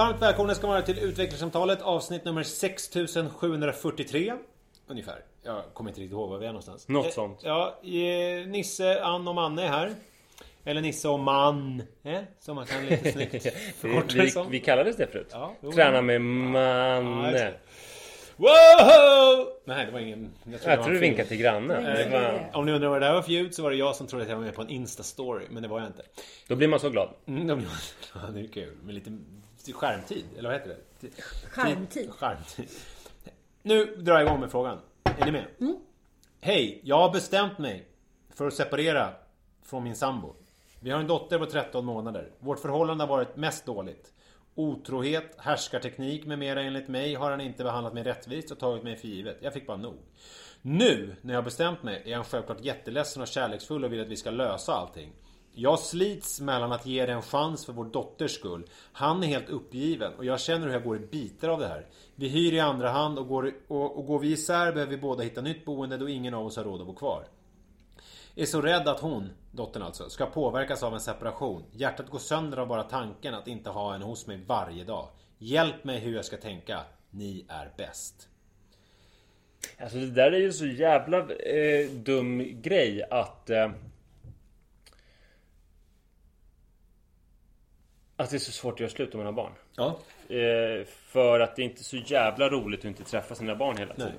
Varmt välkomna ska vara till utvecklingssamtalet avsnitt nummer 6743 Ungefär. Jag kommer inte riktigt ihåg var vi är någonstans. Något Eh, sånt. Ja, eh, Nisse, Ann och Manne är här. Eller Nisse och Man. Eh? Som man kan lite snyggt förkorta Vi, vi kallades det förut. Ja, jo. Träna med Ja, Manne. det. Wow! Nej, det var ingen... Jag, tror du vinkade till grannen. Eh, var, Om ni undrar vad det där var för ljud så var det jag som trodde att jag var med på en Insta-story. Men det var jag inte. då blir man så glad. Mm, det blir- ja, det är kul. Med lite skärmtid, eller vad heter det? Skärmtid. Skärmtid. Nu drar jag igång med frågan. Är ni med? Hej, jag har bestämt mig för att separera från min sambo. Vi har en dotter på 13 månader. Vårt förhållande har varit mest dåligt. Otrohet, härskarteknik med mera enligt mig har han inte behandlat mig rättvist och tagit mig för givet. Jag fick bara nog. Nu, när jag har bestämt mig, är han självklart jätteledsen och kärleksfull och vill att vi ska lösa allting. Jag slits mellan att ge det en chans för vår dotters skull. Han är helt uppgiven och jag känner hur jag går i bitar av det här. Vi hyr i andra hand och går, och, och går vi isär behöver vi båda hitta nytt boende då ingen av oss har råd att bo kvar. Är så rädd att hon, dottern alltså, ska påverkas av en separation. Hjärtat går sönder av bara tanken att inte ha henne hos mig varje dag. Hjälp mig hur jag ska tänka. Ni är bäst. Alltså det där är ju så jävla eh, dum grej att... Eh, att det är så svårt att göra slut om man har barn. Ja. Eh, för att det är inte så jävla roligt att inte träffa sina barn hela tiden.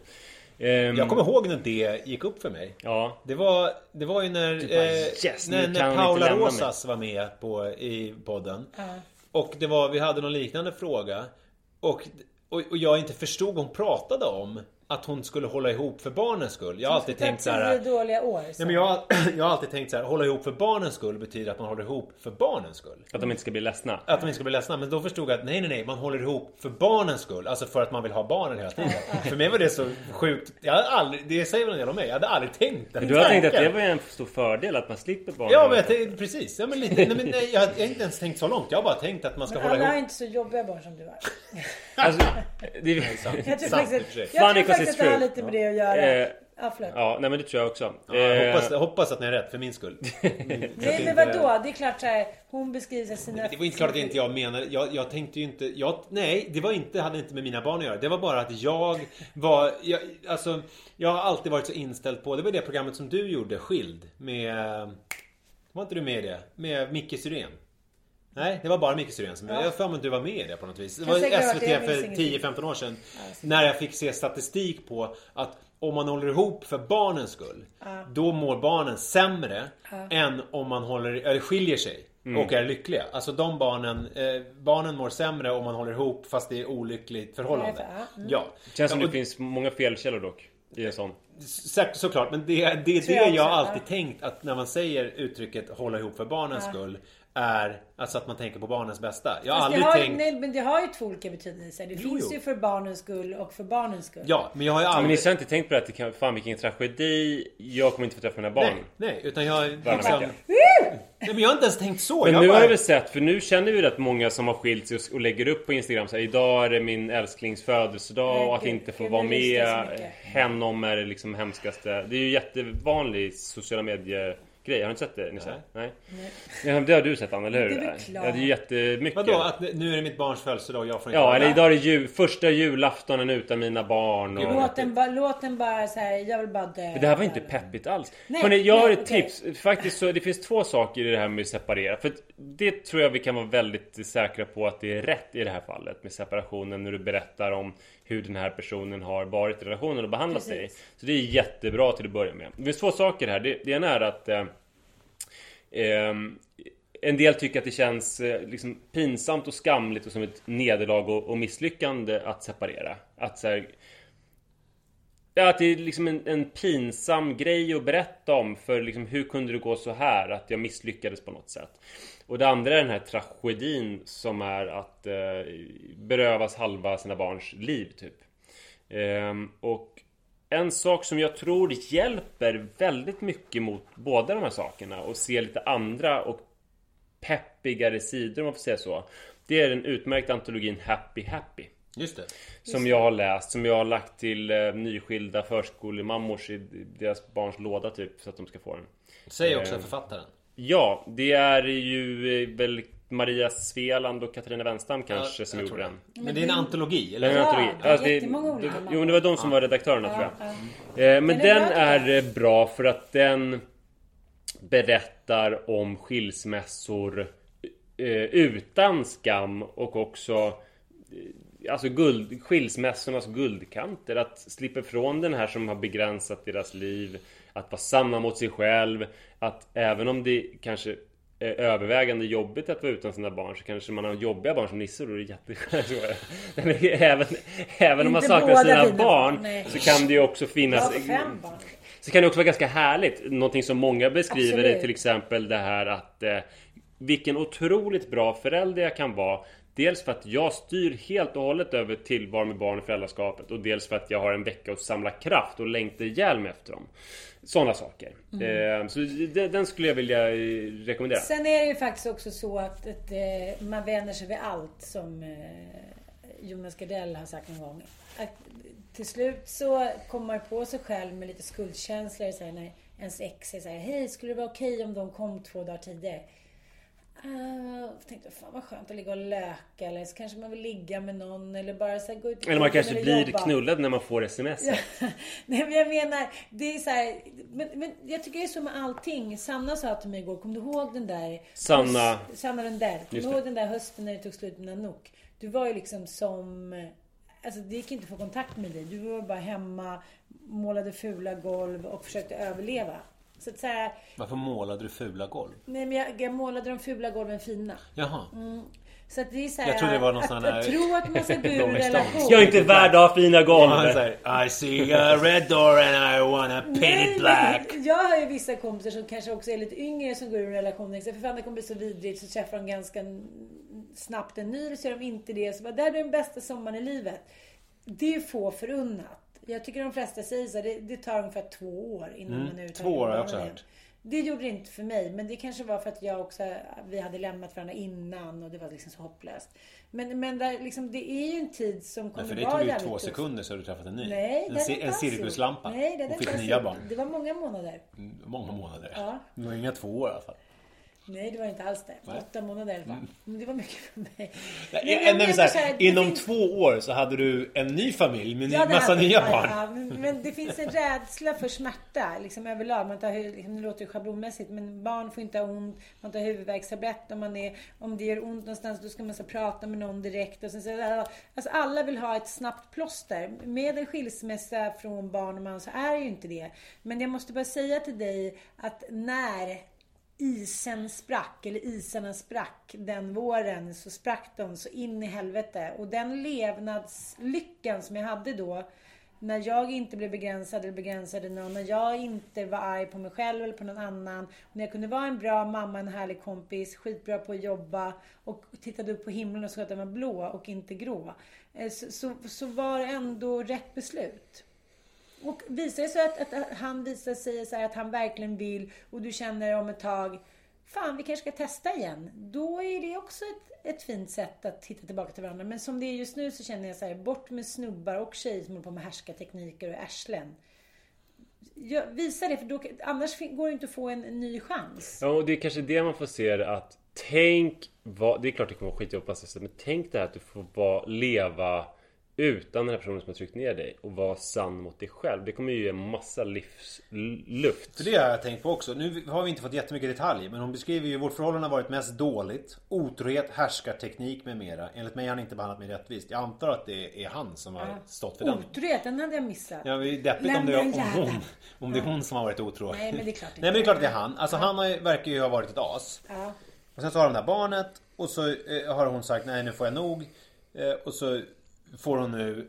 Ehm, Jag kommer ihåg när det gick upp för mig. Ja. Det var, det var ju när, bara, eh, yes, nu när, när Paula Rosas var med på, i podden. Och det var, vi hade någon liknande fråga. Och, och, och jag inte förstod vad hon pratade om. Att hon skulle hålla ihop för barnens skull. Jag har alltid tänkt så här. Dåliga år. Nej, men jag, jag har alltid tänkt så här, hålla ihop för barnens skull betyder att man håller ihop för barnens skull. Att de inte ska bli ledsna. Att de inte ska bli ledsna. Men då förstod jag att nej, nej, nej, man håller ihop för barnens skull. Alltså för att man vill ha barnen hela tiden. för mig var det så sjukt. Jag hade aldrig, det säger väl en del om mig. Jag hade aldrig tänkt den Du har tänkt att det var en stor fördel att man slipper barn. Ja, men jag tänkte, precis. Ja, men lite, nej, men nej, jag, har inte ens tänkt så långt. Jag har bara tänkt att man ska Men hålla alla har ihop. inte så jobbiga barn som du har. Alltså, det, Jag tror Sant faktiskt, jag tror att det har lite med det att göra. Eh, Ja, förlåt. ja, nej men det tror jag också. Ja, jag Eh, hoppas, jag hoppas att ni är rätt för min skull. Nej men vadå? Det är klart så här, hon beskriver sina... Det var inte klart att inte jag menade. Jag, jag tänkte ju inte. Jag, nej, det var inte, hade inte med mina barn att göra. Det var bara att jag var. Jag, alltså, jag har alltid varit så inställd på. Det var det programmet som du gjorde, Skild. Med. Var inte du med i det? Med Micke Syrén. Nej, det var bara Micke Syrén som... Jag har att du var med i det på något vis. Det var det, jag SVT minns för ingenting. 10-15 år sedan. När jag fick se statistik på att om man håller ihop för barnens skull. Då mår barnen sämre än om man håller, eller skiljer sig. Och är lyckliga. Alltså de barnen, eh, barnen mår sämre om man håller ihop fast det är olyckligt förhållande. Ja, mm. Ja. Känns som Ja, det finns många felkällor dock. I en sån. Säkert såklart, men det, det är det jag jag alltid ja. tänkt att när man säger uttrycket hålla ihop för barnens skull är alltså att man tänker på barnens bästa. Jag har Fast aldrig det har, ju- tänkt... nej, men det har ju två olika betydelser. Det Jo, finns jo. ju för barnens skull och för barnens skull. Ja, men jag har ju Men aldrig... ni har inte tänkt på att det kan, fan vilken tragedi. Jag kommer inte få träffa mina barn. Nej, nej, utan jag... Liksom... Nej, men jag har inte ens tänkt så. Men jag nu bara... har du väl sett, för nu känner vi rätt många som har skilt sig och- lägger upp på Instagram så här, Idag är det min älsklings födelsedag Nej, och att inte få vara jag med. Henom är det liksom hemskaste Det är ju jättevanlig sociala medier grej. Har du inte sett det Nisse? Nej. Ja, det har du sett Anna, eller hur? Det är väl klart. Ja, det är jättemycket. Vadå? Att nu är det mitt barns födelsedag och jag får inte Ja, eller idag är det jul, första julaftonen utan mina barn och... Låt den, bara, låt den bara så här, jag vill bara dö. Det här var inte peppigt alls. Nej, Hörrni, jag har nej, ett okej. tips. Faktiskt så det finns två saker i det här med att separera. För det tror jag vi kan vara väldigt säkra på att det är rätt i det här fallet med separationen när du berättar om hur den här personen har varit i relationen och behandlat dig. Precis. Så det är jättebra till att börja med. Det finns två saker här. Det, det ena är att eh, Ehm, en del tycker att det känns eh, liksom pinsamt och skamligt och som ett nederlag och, och misslyckande att separera. Att så här, Ja, att det är liksom en, en, pinsam grej att berätta om för liksom, hur kunde det gå så här? Att jag misslyckades på något sätt. Och det andra är den här tragedin som är att eh, berövas halva sina barns liv typ. Ehm, och en sak som jag tror hjälper väldigt mycket mot båda de här sakerna och se lite andra och peppigare sidor om man får säga så. Det är den utmärkta antologin Happy Happy. Just det. Som jag har läst, som jag har lagt till eh, nyskilda förskolemammors i deras barns låda typ så att de ska få den. Säg också eh, författaren. Ja, det är ju eh, väl Maria Sveland och Katarina Wenstam kanske ja, som gjorde den. Men det är en antologi? Eller? Det är en antologi. Ja, alltså, det, olika Jo, men det var de som var redaktörerna ja, tror jag. Ja. Men den är bra för att den berättar om skilsmässor utan skam och också Alltså guld, skilsmässornas guldkanter. Att slippa ifrån den här som har begränsat deras liv. Att vara sanna mot sig själv. Att även om det kanske övervägande jobbigt att vara utan sina barn så kanske man har jobbiga barn som Nisse och då är det jätteskönt. även, även om man saknar sina barn barn så kan det ju också finnas... Så kan det också vara ganska härligt. Någonting som många beskriver Absolut. är till exempel det här att eh, vilken otroligt bra förälder jag kan vara Dels för att jag styr helt och hållet över tillvaron med barn i föräldraskapet och dels för att jag har en vecka att samla kraft och längta ihjäl mig efter dem. Sådana saker. Mm. Eh, så den skulle jag vilja eh, rekommendera. Sen är det ju faktiskt också så att, att eh, man vänjer sig vid allt som Jonas Gardell har sagt någon gång. Att till slut så kommer man på sig själv med lite skuldkänslor så här, när ens ex säger så här, Hej, skulle det vara okej okay om de kom två dagar tidigare? Uh, tänkte, fan vad skönt att ligga och löka eller så kanske man vill ligga med någon eller bara så gå ut Eller man kanske blir jobba. knullad när man får sms. Nej men jag menar, det är så här, men, men jag tycker det är så med allting. Sanna sa till mig igår, kom du ihåg den där Sanna höst, Sanna den där. Kom du ihåg den där hösten när det tog slut med Nanook? Du var ju liksom som Alltså det gick inte att få kontakt med dig. Du var bara hemma, målade fula golv och försökte överleva. Så att säga, Varför målade du fula golv? Nej men jag, jag målade de fula golven fina. Jaha. Mm. Så att det är så här, jag trodde det var någon att, sån här... Att tro att man ska gå ur en relation. Jag är inte värd att ha fina golv. I see a red door and I wanna paint it black. Jag har ju vissa kompisar som kanske också är lite yngre som går ur en relation. För fan det kommer bli så vidrigt. Så träffar de ganska snabbt en ny. Så är de inte det. Så bara, det här blir den bästa sommaren i livet. Det är få förunnat. Jag tycker de flesta säger så. Det, det tar ungefär två år innan mm, man är Två år har jag också hört. Det gjorde det inte för mig. Men det kanske var för att jag också, vi hade lämnat varandra innan och det var liksom så hopplöst. Men, men där, liksom, det är ju en tid som kommer vara För det tog ju två sekunder så har du träffat en ny. Nej, en, det en cirkuslampa. Nej, det och fick nya barn. Det var många månader. Mm, många månader. Ja. Det var inga två år i alla fall. Nej, det var inte alls det. Nej. Åtta månader i alla fall. Mm. Men det var mycket för mig. Nej, så här, inom finns... två år så hade du en ny familj med ja, massa nya barn. Ja, men, men, det finns en rädsla för smärta liksom överlag. Man tar, liksom, det låter ju schablonmässigt men barn får inte ha ont. Man tar huvudvärkstablett om, man är, om det gör ont någonstans. Då ska man så prata med någon direkt. Och sen, så, alltså, alla vill ha ett snabbt plåster. Med en skilsmässa från barn och man så är det ju inte det. Men jag måste bara säga till dig att när isen sprack, eller isarna sprack den våren, så sprack de så in i helvete. Och den levnadslyckan som jag hade då, när jag inte blev begränsad eller begränsade någon, när jag inte var arg på mig själv eller på någon annan. När jag kunde vara en bra mamma, en härlig kompis, skitbra på att jobba och tittade upp på himlen och såg att den var blå och inte grå. Eh, så, så, så var det ändå rätt beslut. Och visar det sig att, att han visar sig så att han verkligen vill och du känner om ett tag Fan, vi kanske ska testa igen. Då är det också ett, ett fint sätt att hitta tillbaka till varandra. Men som det är just nu så känner jag så här, bort med snubbar och tjejer som håller på med härskartekniker och ärslen. Jag, visa det, för då, annars går det inte att få en, ny chans. Ja, och det är kanske det man får se att tänk vad, det är klart det kommer vara skitjobbigt men tänk det här att du får bara leva utan den här personen som har tryckt ner dig och vara sann mot dig själv. Det kommer ju ge massa livsluft. För det har jag tänkt på också. Nu har vi inte fått jättemycket detaljer men hon beskriver ju vårt förhållande har varit mest dåligt. Otrohet, härskarteknik med mera. Enligt mig har han inte behandlat mig rättvist. Jag antar att det är han som har stått för den. Otrohet, den hade jag missat. Ja, det är deppigt om det, är, om, hon, om det är hon som har varit otrogen. Nej men det är klart Nej men det är klart att det är han. Alltså han har, verkar ju ha varit ett as. Ja. Och sen så har de det här barnet och så eh, har hon sagt nej nu får jag nog. Eh, och så får hon nu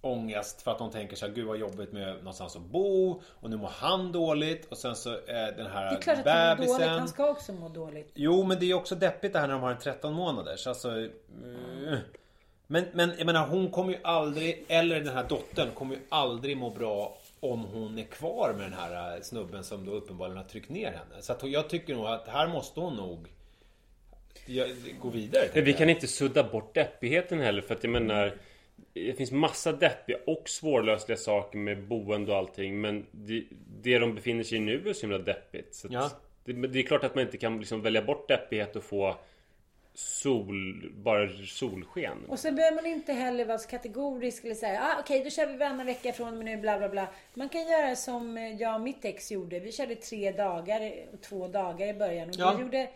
ångest för att hon tänker så här, gud vad jobbigt med någonstans att bo och nu mår han dåligt och sen så är den här Det är klart att han mår bebisen. dåligt. Han ska också må dåligt. Jo men det är också deppigt det här när de har en 13 månaders. Alltså, eh, men, men jag menar hon kommer ju aldrig, eller den här dottern kommer ju aldrig må bra om hon är kvar med den här snubben som då uppenbarligen har tryckt ner henne. Så att jag tycker nog att här måste hon nog gå vidare. Men vi kan inte sudda bort deppigheten heller för att jag menar Det finns massa deppiga och svårlösliga saker med boende och allting men det, det de befinner sig i nu är så himla deppigt så Ja. det, men det är klart att man inte kan liksom välja bort deppighet och få sol, bara solsken. Och så behöver man inte heller vara så kategorisk eller säga ah, okej då kör vi varannan vecka från och nu bla bla bla. Man kan göra som eh, jag och mitt ex gjorde. Vi körde tre dagar och två dagar i början. Och Ja. vi gjorde, eh,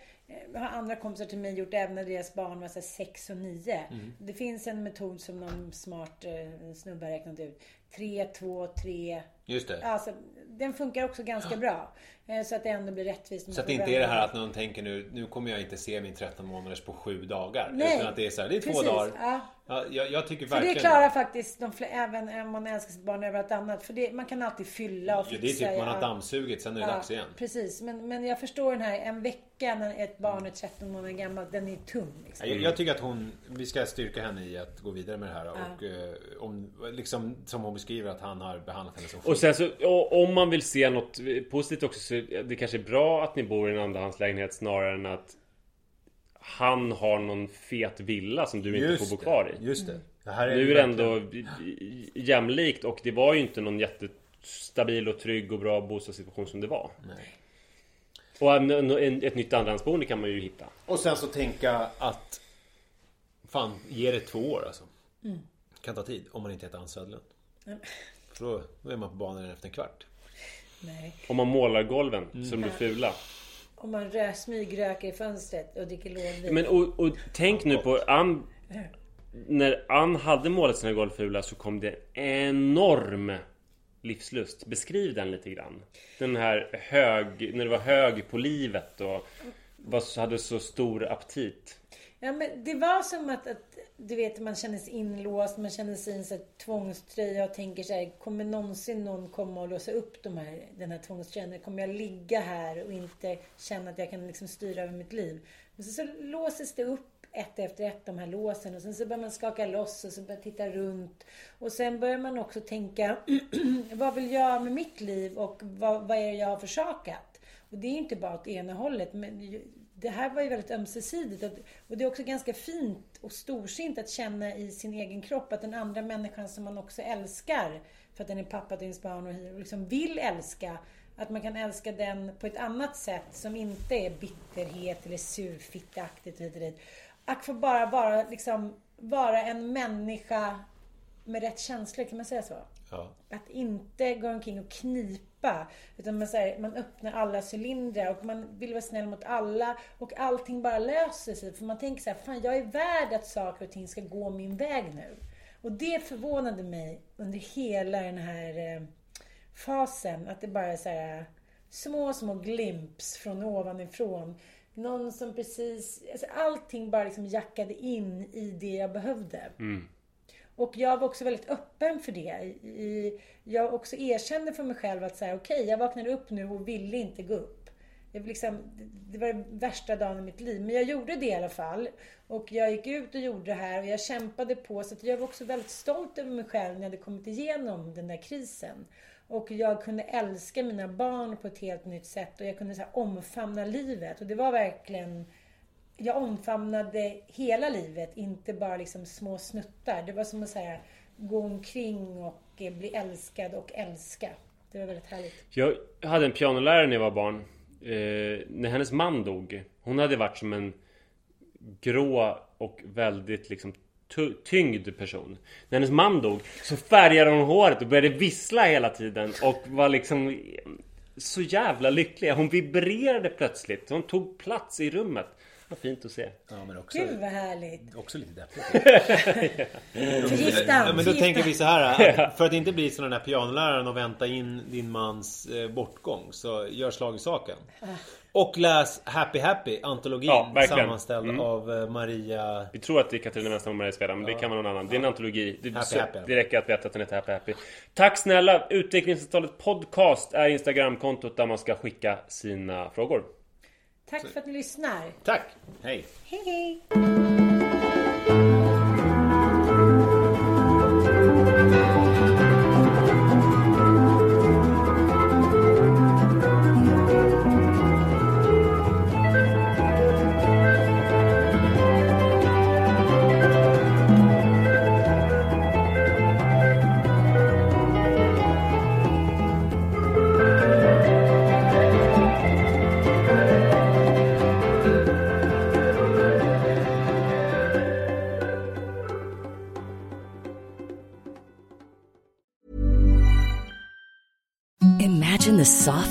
har andra kompisar till mig gjort även när deras barn var så här sex och nio. Mm. Det finns en metod som någon smart eh, snubbe har räknat ut. Tre, två, tre. Just det. Alltså, den funkar också ganska bra. Eh, Så att det ändå blir rättvist. Så att det inte är det här att någon tänker nu, nu kommer jag inte se min 13 månaders på sju dagar. Nej. Utan att det är så här, det är två Precis, dagar. ja. Ja, jag, jag tycker För verkligen det klarar faktiskt de fler, även om man älskar sitt barn över allt annat. För det, man kan alltid fylla och Ja, fixa. det är typ man har ja. dammsugit, sen är det dags igen. Precis, men, men jag förstår den här en vecka när ett barn är 13 månader gammalt, den är tung. Liksom. Jag, jag tycker att hon, vi ska styrka henne i att gå vidare med det här. Och eh, om, liksom som hon beskriver att han har behandlat henne som Och sen så, och om man vill se något positivt också så det kanske är bra att ni bor i en andrahandslägenhet snarare än att han har någon fet villa som du inte får bo kvar i. Just det. det här Nu är det ändå jämlikt och det var ju inte någon jättestabil och trygg och bra bostadssituation som det var. Nej. Och en, en, ett nytt andrahandsboende kan man ju hitta. Och sen så tänka att Fan, ge det två år alltså. Mm. Kan ta tid om man inte heter Ann Södlund. För då, då är man på banan efter en kvart. Nej. Om man målar golven Mm. som blir fula. Om man rö, smygröker i fönstret och dricker lådvin. Men och, och tänk nu på Ann När Ann hade målat sina golv fula så kom det enorm livslust. Beskriv den lite grann. Den här hög, när du var hög på livet och var, hade så stor aptit. Ja, men det var som att, att du vet, man känner sig inlåst, man känner sig i en så här tvångströja och tänker så här, kommer någonsin någon komma och låsa upp de här, den här tvångströjan? Kommer jag ligga här och inte känna att jag kan liksom styra över mitt liv? Men så, så låses det upp ett efter ett, de här låsen. Och sen så börjar man skaka loss och så börjar titta runt. Och sen börjar man också tänka, vad vill jag med mitt liv och vad, vad är det jag har försakat? Och det är inte bara åt ena hållet. Men ju- det här var ju väldigt ömsesidigt. Och- Och det är också ganska fint och storsint att känna i sin egen kropp att den andra människan som man också älskar, för att den är pappa till ens barn och liksom vill älska, att man kan älska den på ett annat sätt som inte är bitterhet eller surfitteaktigt hit och dit. Att få bara bara liksom, vara en människa med rätt känslor, kan man säga så? Ja. Att inte gå omkring och knipa. Utan man, säger, man öppnar alla cylindrar och man vill vara snäll mot alla. Och allting bara löser sig. För man tänker så här, fan jag är värd att saker och ting ska gå min väg nu. Och det förvånade mig under hela den här eh, fasen. Att det bara är så här små, små glimps från ovanifrån. Någon som precis, alltså allting bara liksom jackade in i det jag behövde. Och jag var också väldigt öppen för det. I, jag också erkände för mig själv att säga okej, jag vaknade upp nu och ville inte gå upp. Det var, liksom, det var den värsta dagen i mitt liv. Men jag gjorde det i alla fall. Och jag gick ut och gjorde det här och jag kämpade på. Så att jag var också väldigt stolt över mig själv när jag hade kommit igenom den där krisen. Och jag kunde älska mina barn på ett helt nytt sätt. Och jag kunde så här, omfamna livet. Och det var verkligen jag omfamnade hela livet, inte bara liksom små snuttar. Det var som att säga, gå omkring och eh, bli älskad och älska. Det var väldigt härligt. Jag hade en pianolärare när jag var barn. Eh, när hennes man dog. Hon hade varit som en grå och väldigt liksom tyngd person. När hennes man dog så färgade hon håret och började vissla hela tiden och var liksom så jävla lycklig. Hon vibrerade plötsligt. Hon tog plats i rummet. Vad fint att se. Ja, men också, Gud vad härligt. också lite deppigt. Förgifta Ja, men då tänker vi så här. Att för att inte bli som den här pianoläraren och vänta in din mans eh, bortgång. Så gör slag i saken. Och läs Happy Happy, antologin Ja, sammanställd Mm. av eh, Maria... Vi tror att det är Katarina Wenstam och Maria Sveda, men det kan vara någon annan. Det är en antologi. Det, Happy så, Happy. det räcker att veta att den heter Happy Happy. Tack snälla! Utvecklingsavtalet Podcast är Instagramkontot där man ska skicka sina frågor. Tack för att ni lyssnar. Tack! Hej! Hej hej!